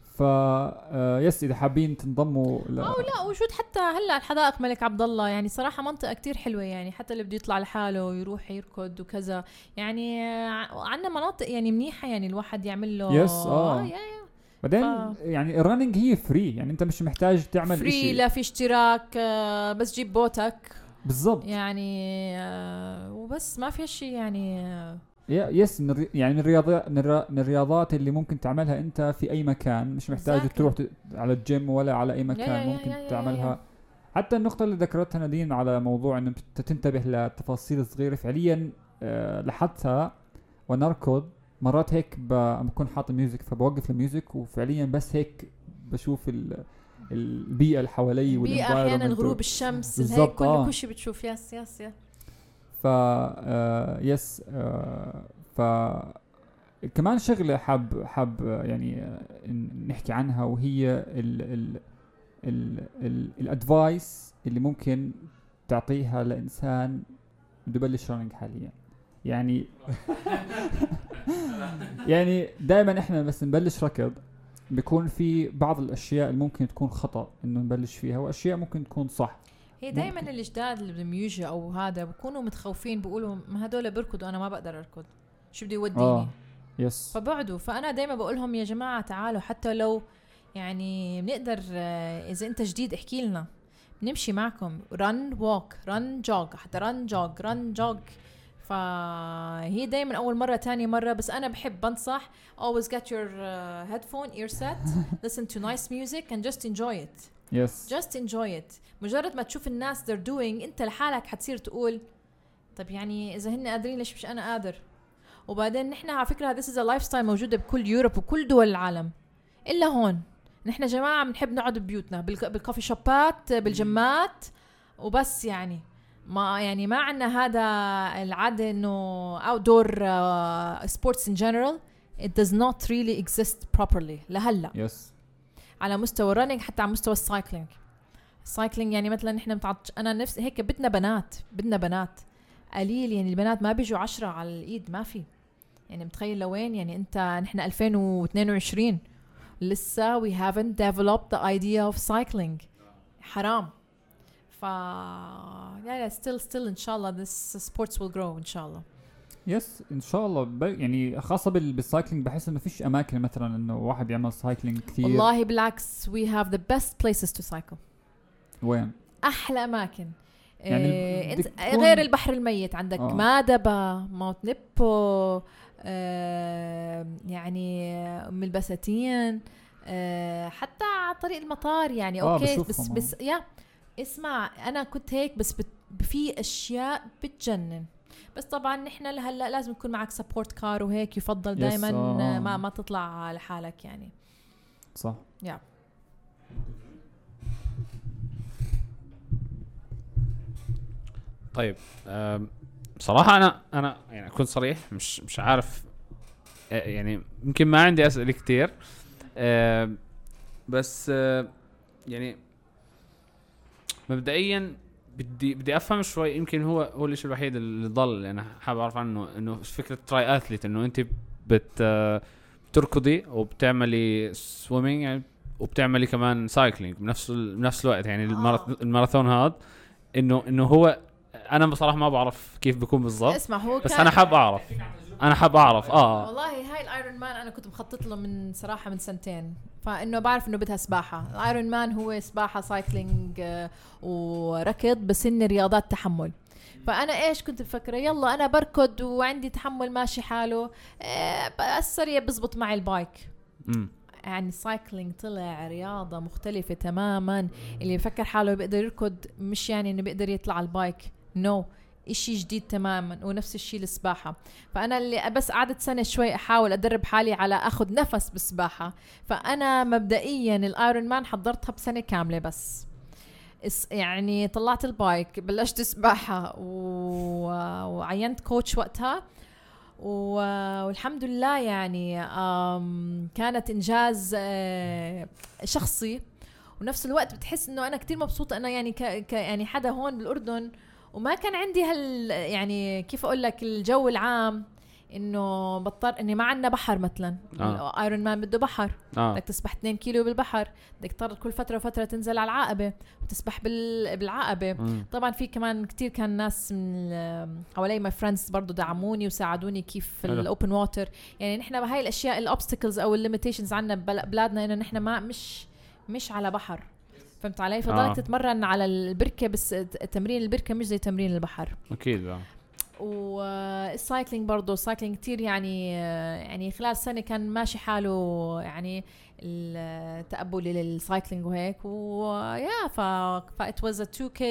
ف آه، yes إذا حابين تنضموا ل... أو لا وجود حتى هلأ الحدائق ملك عبد الله. يعني صراحة منطقة كتير حلوة. يعني حتى اللي بده يطلع لحاله ويروح يركض وكذا. يعني عندنا مناطق يعني منيحة يعني الواحد يعمل له Yes، آه. يا يا بعدين ف- يعني ال running هي free يعني أنت مش محتاج تعمل free لا في اشتراك آه، بس جيب بوتك. بالضبط يعني آه، وبس ما في شيء يعني آه، yes من. يعني من الرياضات من, الر... من الرياضات اللي ممكن تعملها أنت في أي مكان مش محتاج Exactly. تروح. على الجيم ولا على أي مكان يا- ممكن يا- يا- تعملها. حتى النقطة اللي ذكرتها نادين على موضوع إنه تنتبه للتفاصيل الصغيرة فعليا آه لاحظتها وأنا اركض مرات هيك بكون حاط music فبوقف الميوزك وفعليا بس هيك بشوف ال... البيئة اللي حوالي البيئة أحيانا غروب الشمس هيك بالضبط، كل آه. كل شيء بتشوف. yes yes yes ف آه yes آه ف كمان شغلة حاب حاب يعني آه، نحكي عنها وهي ال ال ال ال ال advice اللي ممكن تعطيها لإنسان بده يبلش running حاليا. يعني يعني دائما إحنا بس نبلش ركض. بيكون في بعض الأشياء اللي ممكن تكون خطأ إنه نبلش فيها وأشياء ممكن تكون صح. هي. دائما الجداد اللي بدهم يجوا أو هذا بكونوا متخوفين بيقولوا ما هدول بيركضوا أنا ما بقدر أركض شو بده يوديني؟ آه yes فبعدوا. فأنا دائما بقول لهم يا جماعة تعالوا حتى لو يعني بنقدر آه، إذا أنت جديد احكي لنا. بنمشي معكم. run walk run jog حتى run jog run jog فهي دائما أول مرة تاني مرة. بس أنا بحب بنصح always get your uh, headphone earset listen to nice music and just enjoy it. يس just enjoy it. مجرد ما تشوف الناس they're doing أنت لحالك حتصير تقول طب يعني إذا هن قادرين ليش مش أنا قادر؟ وبعدين نحن على فكرة this is a lifestyle موجودة بكل يوروب وكل دول العالم. إلا هون. نحن جماعة بنحب نقعد ببيوتنا بالك- بالكوفي شوبات بالجمات وبس يعني. ما يعني ما عندنا هذا العادة إنه outdoor uh, sports in general. It does not really exist properly لهلأ. yes على مستوى ال running حتى على مستوى ال cycling ال cycling يعني مثلا نحن بتعط أنا نفسي هيك بدنا بنات بدنا بنات. قليل يعني البنات ما بيجوا عشرة على الإيد ما في. يعني متخيل لوين؟ يعني أنت نحن 2022 لسه we haven't developed the idea of cycling. حرام. ف yeah, yeah, still still إن شاء الله this sports will grow إن شاء الله. yes إن شاء الله. ب... يعني خاصة بال... بال cycling بحس إنه فيش أماكن مثلا إنه واحد يعمل cycling كثير والله بالعكس we have the best places to cycle. وين؟ أحلى أماكن. يعني إنت تكون- غير البحر الميت. عندك آه. مادبا Mount Nebo آه يعني أم البساتين آه حتى على طريق المطار يعني. آه، أوكي بس آه. بس يا اسمع أنا كنت هيك بس بت في أشياء بتجنن. بس طبعا نحن لهلأ لازم يكون معك support car وهيك يفضل دائما آه. ما ما تطلع لحالك يعني. صح. يا طيب آم، بصراحة أنا أنا يعني أكون صريح مش مش عارف آه، يعني يمكن ما عندي أسئلة كتير. آم، بس يعني مبدئيا بدي بدي أفهم شوي يمكن هو هو الشيء الوحيد اللي ضل اللي أنا حابب أعرف عنه إنه فكرة triathlete إنه أنت بت آه، بتركضي وبتعملي swimming يعني وبتعملي كمان cycling بنفس بنفس الوقت يعني الماراث- الماراثون هذا. انه إنه هو أنا بصراحة ما بعرف كيف بيكون بالضبط اسمع هو بس أنا حاب أعرف. أنا حاب أعرف. آه. والله هاي ال Ironman أنا كنت مخطط له من صراحة من سنتين. فإنه بعرف إنه بدها سباحة. ال Ironman هو سباحة cycling آه، وركض بس هن رياضات تحمل. فأنا إيش كنت مفكره يلا أنا بركض وعندي تحمل ماشي حاله. آه، بس سريع بزبط معي ال bike. امم يعني ال cycling طلع رياضة مختلفة تماما. اللي بفكر حاله بيقدر يركض مش يعني إنه بيقدر يطلع ال bike. no no. إشي جديد تماما ونفس الشيء السباحة. فأنا اللي بس قعدت سنة شوي أحاول أدرب حالي على أخذ نفس بالسباحة. فأنا مبدئيا ال Ironman حضرتها بسنة كاملة بس. يعني طلعت ال bike بلشت سباحة و... وعينت coach وقتها. والحمد لله يعني كانت إنجاز آه، شخصي. ونفس الوقت بتحس إنه أنا كتير مبسوطة إنه يعني ك ك يعني حدا هون بالأردن وما كان عندي هال يعني كيف أقول لك الجو العام إنه بضطر إني ما عندنا بحر مثلا آه. Ironman بده بحر آه بدك تسبح 2 كيلو بالبحر بدك تضطر كل فترة وفترة تنزل على العقبة وتسبح بال... بالعقبة مم. طبعا في كمان كتير كان ناس من ال- حوالي my friends برضه دعموني وساعدوني كيف. ال open water يعني نحن بهاي الأشياء ال obstacles أو ال limitations عندنا ببلادنا إنه نحن ما مش مش على بحر فهمت علي؟ فضلك آه. تتمرن على البركة بس تمرين البركة مش زي تمرين البحر. أكيد آه. وال cycling برضه ال cycling كتير يعني يعني خلال سنة كان ماشي حاله يعني التقبلي لل cycling وهيك. و yeah ف ف it was a 2k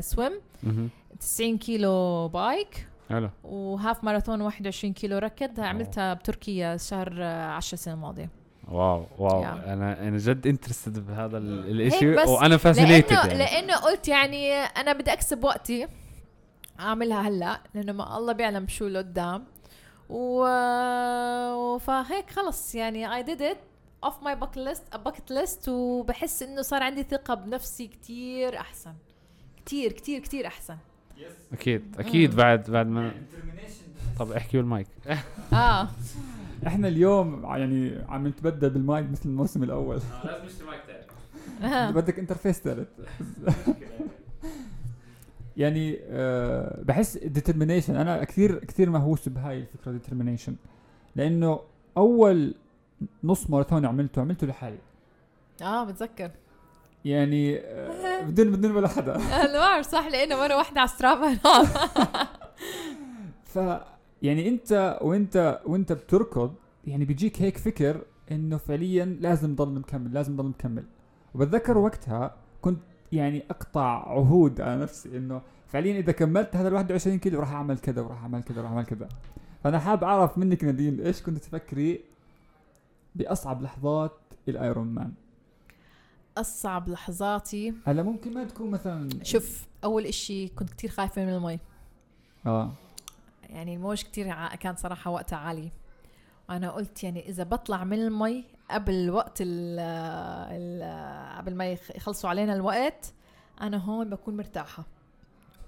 swim مهم. 90 كيلو bike حلو. و half marathon 21 كيلو ركض. عملتها بتركيا شهر 10 سنه الماضية. wow wow. أنا أنا جد interested بهذا ال- هيك الإشي بس وأنا fascinated لأنه يعني. لأنه قلت يعني أنا بدي أكسب وقتي أعملها هلأ لأنه ما الله بيعلم شو لقدام. و... فهيك خلص يعني I did it off my bucket list bucket list وبحس إنه صار عندي ثقة بنفسي كتير أحسن. كتير كتير كتير أحسن. أكيد أكيد مم. بعد بعد ما طب احكي بالمايك. آه. إحنا اليوم يعني عم نتبدل بالمايك مثل الموسم الأول. لازم اشتري مايك تاني. آه. بدك interface ثالث يعني آه بحس determination أنا كثير كثير مهووس بهاي الفكرة determination لأنه أول نص ماراثون عملته عملته لحالي. آه بتذكر. يعني آه بدون بدون ولا حدا. أنا ما بعرف صح لأنه مرة واحدة على سترافا ف يعني انت وانت وانت بتركض يعني بيجيك هيك فكر انه فعليا لازم ضل مكمل لازم ضل مكمل. وبتذكر وقتها كنت يعني أقطع عهود على نفسي إنه فعليا إذا كملت هذا ال 21 كيلو راح أعمل كذا وراح أعمل كذا وراح أعمل كذا. فأنا حاب أعرف منك نادين إيش كنت تفكري بأصعب لحظات الأيرون مان؟ أصعب لحظاتي. هلا ممكن ما تكون مثلا شوف أول إشي كنت كتير خايفة من المي. آه. يعني الموج كتير كان صراحة وقتها عالي. وأنا قلت يعني إذا بطلع من المي قبل وقت ال ال قبل ما يخ- يخلصوا علينا الوقت أنا هون بكون مرتاحة.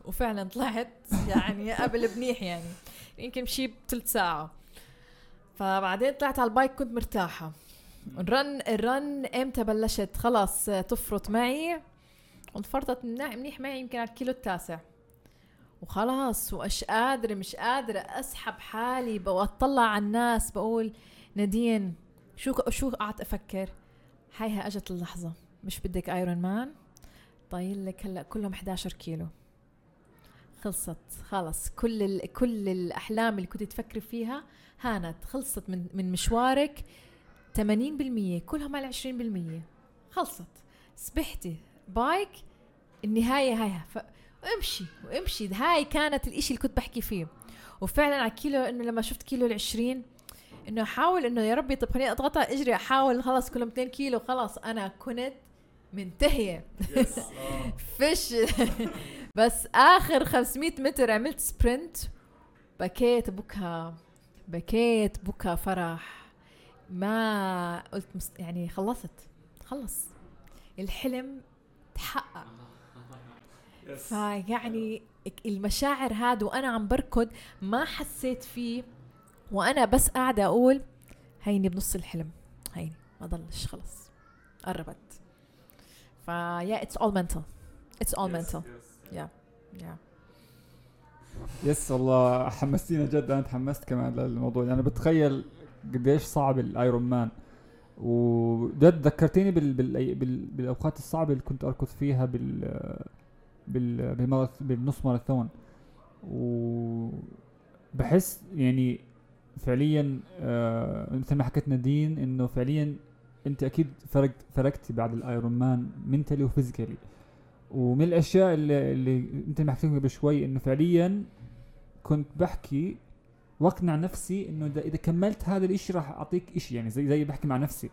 وفعلا طلعت يعني قبل منيح يعني يمكن شي بثلث ساعة. فبعدين طلعت على البايك كنت مرتاحة. ال run ال run إمتى بلشت؟ خلاص تفرط معي. وانفرطت منيح منيح معي يمكن على الكيلو التاسع. وخلاص ومش قادرة مش قادرة أسحب حالي بطلع على الناس بقول نادين شو شو قعدت أفكر؟ هايها أجت اللحظة. مش بدك Ironman طايل لك هلأ كلهم 11 كيلو. خلصت. خلص كل ال... كل الأحلام اللي كنت تفكري فيها هانت. خلصت من من مشوارك 80% كلهم على 20% خلصت. سبحتي bike. النهاية هايها ف... وامشي وامشي. هاي كانت الإشي اللي كنت بحكي فيه. وفعلا على كيلو إنه لما شفت كيلو العشرين إنه احاول إنه يا ربي طب خليني اضغطها إجري أحاول خلاص كلهم 2 كيلو خلاص أنا كنت منتهية. فش. بس آخر 500 متر عملت sprint بكيت بكى بكيت بكى فرح. ما قلت مست... يعني خلصت. خلص. الحلم تحقق. فيعني المشاعر هاد وأنا عم بركض ما حسيت فيه وأنا بس قاعدة أقول هيني بنص الحلم هيني ما ضلش خلص قربت. فيا اتس اول منتل it's all mental yeah yeah yes والله حمستينا جد أنا تحمست كمان للموضوع. يعني بتخيل قديش صعب ال Ironman وجد ذكرتيني بال... بال... بال... بالأوقات الصعبة اللي كنت أركض فيها بال. بالنص ماراثون. وبحس يعني فعليا آه مثل ما حكت نادين إنه فعليا أنت أكيد فرقت فرقتي بعد ال Ironman mentally و physically ومن الأشياء اللي, اللي انت ما حكيت قبل شوي إنه فعليا كنت بحكي واقنع نفسي إنه إذا كملت هذا الإشي راح أعطيك إشي يعني زي زي بحكي مع نفسي.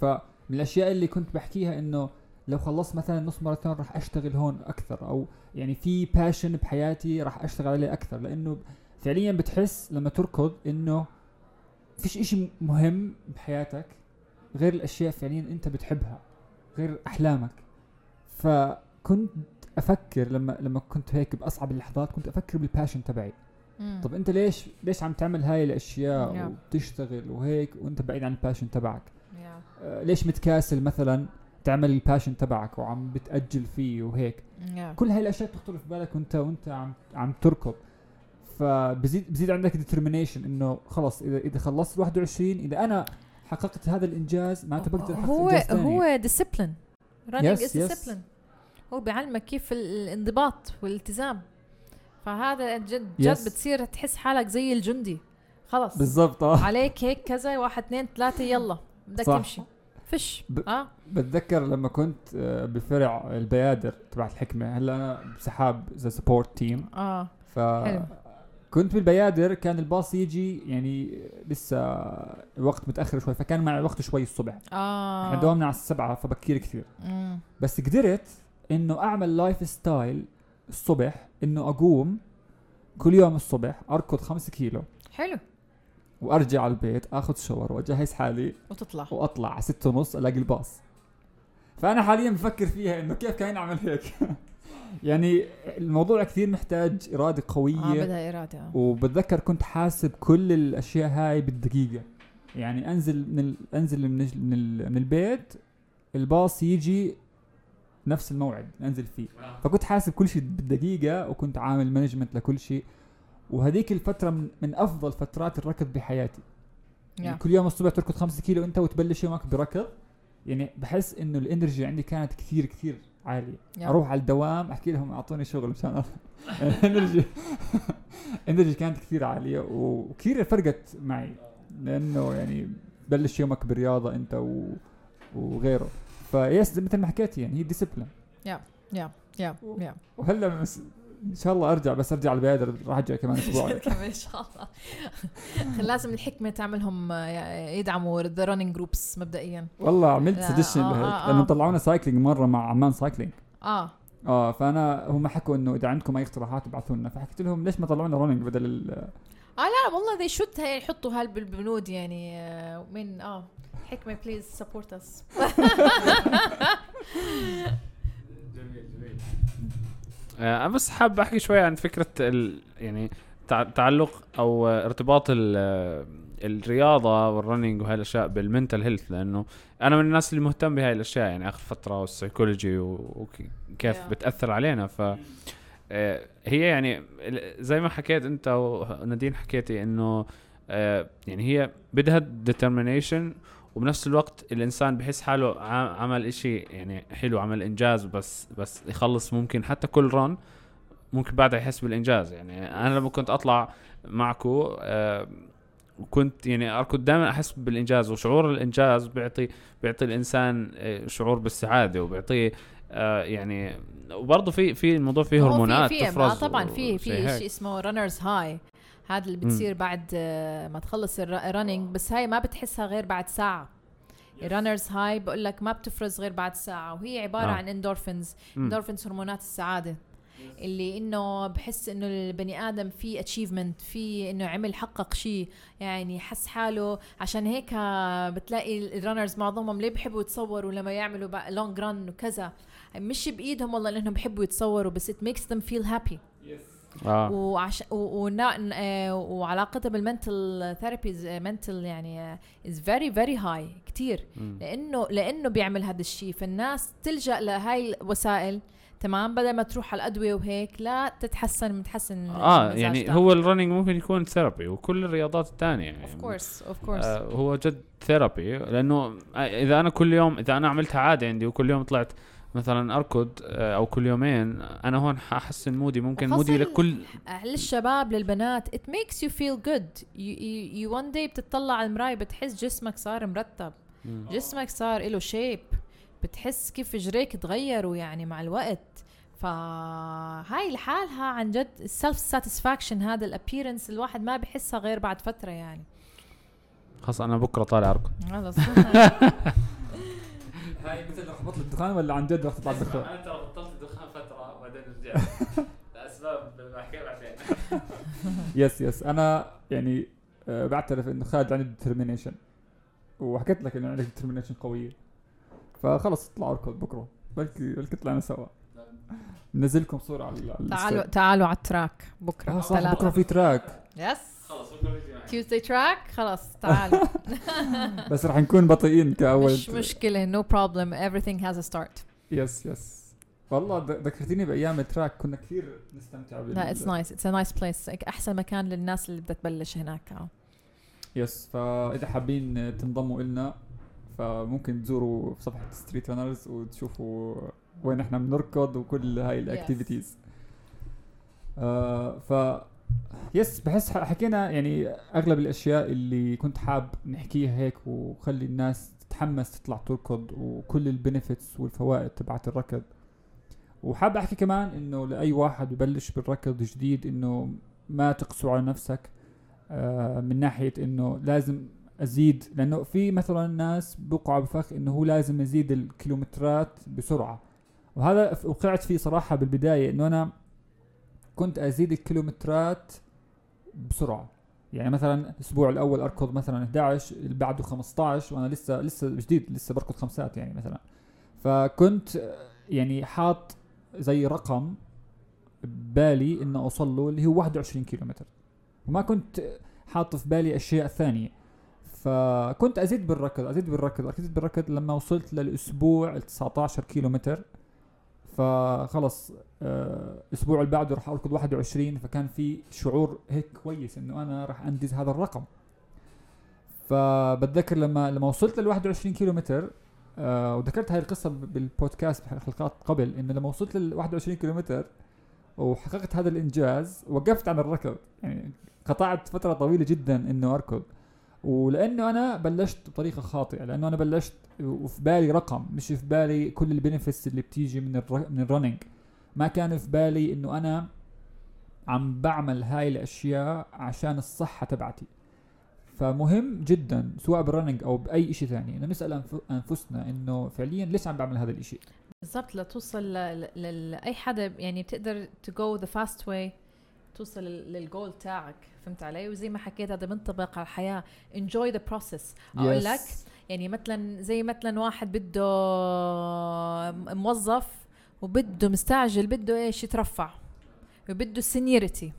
فمن الأشياء اللي كنت بحكيها إنه لو خلصت مثلا نص ماراثون راح أشتغل هون أكثر أو يعني في passion بحياتي راح أشتغل عليه أكثر. لأنه فعليا بتحس لما تركض إنه فيش إشي مهم بحياتك غير الأشياء فعليا أنت بتحبها غير أحلامك. فكنت أفكر لما لما كنت هيك بأصعب اللحظات كنت أفكر بال passion تبعي. مم. طب أنت ليش ليش عم تعمل هاي الأشياء. وبتشتغل وهيك وأنت بعيد عن ال passion تبعك؟ آه، ليش متكاسل مثلا؟ تعمل ال passion تبعك وعم بتأجل فيه وهيك. yeah كل هاي الأشياء بتخطر في بالك وانت وأنت عم عم تركض. فبزيد بزيد عندك determination إنه خلص اذا إذا خلصت 21 إذا أنا حققت هذا الإنجاز معناته بقدر أحقق هو ثاني هو discipline running Yes, is. discipline هو بيعلمك كيف ال- الانضباط والالتزام. فهذا جد جد Yes. بتصير تحس حالك زي الجندي. خلص. بالضبط آه. عليك هيك كذا واحد اثنين ثلاثة يلا. بدك. تمشي. فش ب- آه. بتذكر لما كنت آه، بفرع البيادر تبعت الحكمة. هلأ أنا بسحاب زي sport team آه. ف حلو. كنت بالبيادر كان الباص يجي يعني لسه الوقت متأخر شوي فكان معي وقت شوي الصبح. آه. إحنا دوامنا على السبعة فبكير كثير. مم. بس قدرت إنه أعمل lifestyle الصبح إنه أقوم كل يوم الصبح أركض خمسة كيلو. حلو. وأرجع على البيت آخذ shower وأجهز حالي وتطلع. وأطلع. على ستة ونص ألاقي الباص. فأنا حاليا بفكر فيها إنه كيف كان اعمل هيك؟ يعني الموضوع كثير محتاج إرادة آه قويه بدها إرادة. وبتذكر كنت حاسب كل الأشياء هاي بالدقيقة. يعني أنزل من ال... أنزل من ال... من, ال... من البيت الباص يجي نفس الموعد أنزل فيه. فكنت حاسب كل شيء بالدقيقة وكنت عامل مانجمنت لكل شيء. وهذيك الفترة من, من أفضل فترات الركض بحياتي. يعني يا. كل يوم الصبح تركض خمسة كيلو أنت وتبلش يومك بركض. يعني بحس إنه ال energy عندي كانت كثير كثير عالية. yeah. أروح على الدوام أحكي لهم أعطوني شغل مشان ال energy ال energy كانت كثير عالية وكثير فرقت معي. لأنه يعني بلش يومك برياضه أنت و... وغيره. ف yes مثل ما حكيت يعني هي discipline yeah yeah yeah وهلأ مس... إن شاء الله أرجع بس أرجع البيادر راح ارجع كمان أسبوع كمان إن شاء الله. لازم الحكمة تعملهم آه، يدعموا the running groups مبدئيا. والله عملت سجشن آه، لهيك آه، لأنه آه. طلعونا cycling مرة مع عمان Cycling آه. آه فأنا هم حكوا إنه إذا عندكم أي اقتراحات ابعثوا لنا فحكيت لهم ليش ما طلعونا running بدل ال... آه لا والله they should يحطوا هال بالبنود يعني آه، من آه حكمة please support yes آه، أنا بس حاب أحكي شوي عن فكرة ال يعني تع- تعلق أو آه، ارتباط ال- آه، الرياضة وال running وهاي الاشياء بال mental health لأنه أنا من الناس اللي مهتم بهاي الأشياء يعني آخر فترة والسيكولوجي وكيف. بتأثر علينا ف آه، هي يعني زي ما حكيت أنت ونادين حكيتي إنه آه، يعني هي بدها determination وبنفس الوقت الإنسان بحس حاله عمل إشي يعني حلو عمل إنجاز بس بس يخلص ممكن حتى كل run ممكن بعدها يحس بالإنجاز يعني أنا لما كنت أطلع معكو آه وكنت يعني أركض دائما أحس بالإنجاز وشعور الإنجاز بيعطي بيعطي الإنسان آه، شعور بالسعادة وبيعطيه آه يعني وبرضه في في الموضوع فيه هرمونات في في آه طبعا في في. شيء اسمه runner's high هذا اللي بتصير بعد آه، ما تخلص ال running بس هاي ما بتحسها غير بعد ساعة. ال runner's high بقول لك ما بتفرز غير بعد ساعة. وهي عبارة آه. عن endorphins. endorphins هرمونات السعادة. اللي إنه بحس إنه البني آدم في achievement في إنه عمل حقق شيء. يعني حس حاله. عشان هيك بتلاقي ال runners معظمهم ليه بحبوا يتصوروا لما يعملوا long run وكذا. مش بإيدهم والله لأنهم بحبوا يتصوروا بس it makes them feel happy. آه. وعش... و... ونا... آه، وعلاقتها بال mental therapies mental يعني is very very هاي كثير. لأنه لأنه بيعمل هذا الشيء. فالناس تلجأ لهاي الوسائل تمام؟ بدل ما تروح على الأدوية وهيك لا تتحسن من تحسن آه يعني. هو ال running ممكن يكون therapy وكل الرياضات الثانية يعني. of course of course آه هو جد therapy لأنه إذا أنا كل يوم إذا أنا عملتها عادي عندي وكل يوم طلعت مثلا أركض آه، أو كل يومين أنا هون حاحسن ال mood ي ممكن mood ي لكل للشباب للبنات you feel good. You, you, you one day بتطلع على المراية بتحس جسمك صار مرتب. مم. جسمك صار له shape بتحس كيف اجريك تغيروا يعني مع الوقت. فهاي لحالها عن جد ال self satisfaction هذا ال appearance الواحد ما بحسها غير بعد فترة يعني. خلاص أنا بكرة طالع أركض. صح. هاي مثل رح بطل الدخان ولا عن جد رح تطلع الدخان؟ أنا ترى بطلت دخان فترة وبعدين رجعت. لأسباب بحكيها بعدين. yes yes أنا يعني آه، بعترف انه خالد عنده determination وحكيت لك انه عندك determination قوية. فخلص اطلع اركض بكرة. بلكي بلكي طلعنا سوا. بنزلكم صورة على تعالوا. تعالوا على ال track. بكرة. آه صح بكرة في track. yes Tuesday track خلاص تعالوا بس رح نكون بطيئين كأول. مش مشكلة no problem everything has a start. yes yes والله ذ- ذكرتيني بأيام ال track كنا كثير نستمتع بال لا it's nice it's a nice place أحسن مكان للناس اللي بدها تبلش هناك. آه. yes فإذا حابين تنضموا إلنا فممكن تزوروا صفحة Street Runners وتشوفوا وين إحنا بنركض وكل هاي ال activities آه ف yes بحس حكينا يعني أغلب الأشياء اللي كنت حاب نحكيها هيك وخلي الناس تتحمس تطلع تركض وكل ال benefits والفوائد تبعت الركض. وحاب أحكي كمان إنه لأي واحد ببلش بالركض جديد إنه ما تقسو على نفسك آه، من ناحية إنه لازم أزيد لأنه في مثلا ناس بوقعوا بفخ إنه هو لازم يزيد الكيلومترات بسرعة. وهذا وقعت فيه صراحة بالبداية إنه أنا كنت أزيد الكيلومترات بسرعة. يعني مثلا الأسبوع الأول أركض مثلا 11 اللي بعده 15 وأنا لسه لسه جديد لسه بركض خمسات يعني مثلا. فكنت يعني حاط زي رقم ببالي انه أوصل له اللي هو 21 كيلومتر. وما كنت حاط في بالي أشياء ثانية. فكنت أزيد بالركض أزيد بالركض أزيد بالركض لما وصلت للأسبوع ال 19 كيلومتر. فخلص آه، الأسبوع اللي بعده راح أركض 21 فكان في شعور هيك كويس إنه أنا راح أنجز هذا الرقم. فبتذكر لما لما وصلت لل 21 كيلومتر آه وذكرت هاي القصة بالبودكاست بحلقات قبل إنه لما وصلت لل 21 كيلومتر وحققت هذا الإنجاز وقفت عن الركض. يعني قطعت فترة طويلة جدا إنه أركض. ولأنه أنا بلشت بطريقة خاطئة لأنه أنا بلشت وفي بالي رقم مش في بالي كل ال benefits اللي بتيجي من الر... من ال running ما كان في بالي إنه أنا عم بعمل هاي الأشياء عشان الصحة تبعتي. فمهم جدا سواء بالرننج أو بأي شيء ثاني إنه نسأل أنفسنا إنه فعليا ليش عم بعمل هذا الشيء بالضبط لتوصل لاي حدا يعني بتقدر to go the fast way توصل لل- للجول تاعك فهمت علي؟ وزي ما حكيت هذا منطبق على الحياة. Enjoy the process. أقول Yes. لك يعني مثلا زي مثلا واحد بده موظف وبده مستعجل بده إيش؟ يترفع. وبده seniority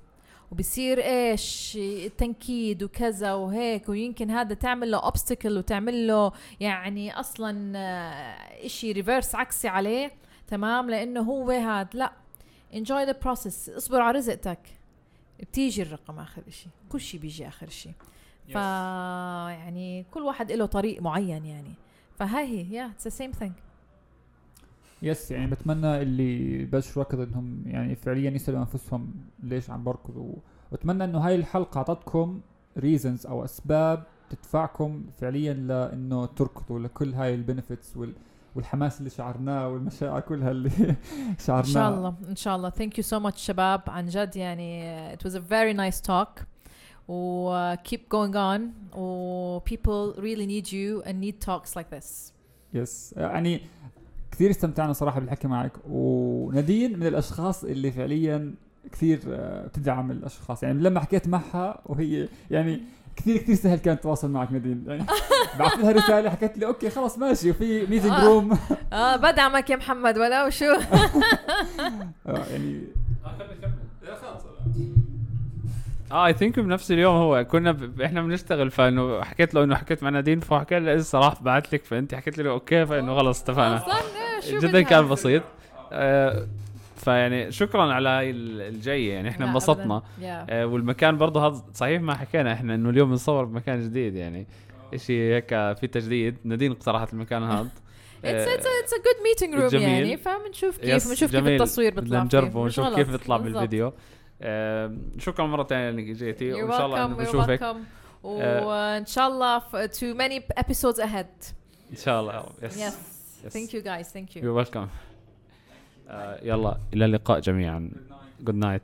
وبصير إيش؟ تنكيد وكذا وهيك. ويمكن هذا تعمل له obstacle وتعمل له يعني أصلا إشي reverse عكسي عليه تمام؟ لأنه هو هاد لا. Enjoy the process. اصبر على رزقتك. بتيجي الرقم آخر إشي. كل شيء بيجي آخر شيء ف يعني كل واحد له طريق معين يعني. فهاي هي yeah it's the same thing yes يعني بتمنى اللي بلشوا ركض إنهم يعني فعليا يسألوا أنفسهم ليش عم بركضوا. وأتمنى إنه هاي الحلقة أعطتكم reasons أو أسباب تدفعكم فعليا لإنه تركضوا لكل هاي ال benefits وال والحماس اللي شعرناه والمشاعر كلها اللي شعرناها. إن شاء الله إن شاء الله. thank you so much شباب عن جد يعني it was a very nice talk. و keep going on. و people really need you and need talks like this. yes يعني كثير استمتعنا صراحة بالحكي معك. ونادين من الأشخاص اللي فعليا كثير آه، بتدعم الأشخاص. يعني لما حكيت معها وهي يعني كثير كثير سهل كان التواصل معك نادين يعني بعثت لها رسالة حكت لي okay خلاص ماشي. وفي meeting آه. room آه بدعمك يا محمد ولا وشو آه، يعني آه I think بنفس اليوم هو كنا ب... إحنا بنشتغل فإنه حكيت له إنه حكيت مع نادين فحكى لي لسه راح بعت لك فأنت حكيت له okay. فإنه خلص اتفقنا. أصلا إيه، شو جدا؟ كان بسيط. آه فيعني شكرا على الجاية يعني إحنا انبسطنا. آه والمكان برضه هذا صحيح ما حكينا إحنا إنه اليوم بنصور بمكان جديد يعني إشي هيك في تجديد نادين اقترحت المكان هذا it's it's it's a good meeting room جميل. يعني فبنشوف كيف بنشوف كيف. التصوير بيطلع نجربه. ونشوف كيف. بيطلع. بالفيديو آه شكرا مرة ثانية انك جيتي وإن شاء الله بنشوفك welcome. وإن شاء الله to many episodes ahead. إن شاء الله يس Yes. Yes. Thank you guys. Thank you. You're welcome. آه يلا إلى اللقاء جميعا. Good night.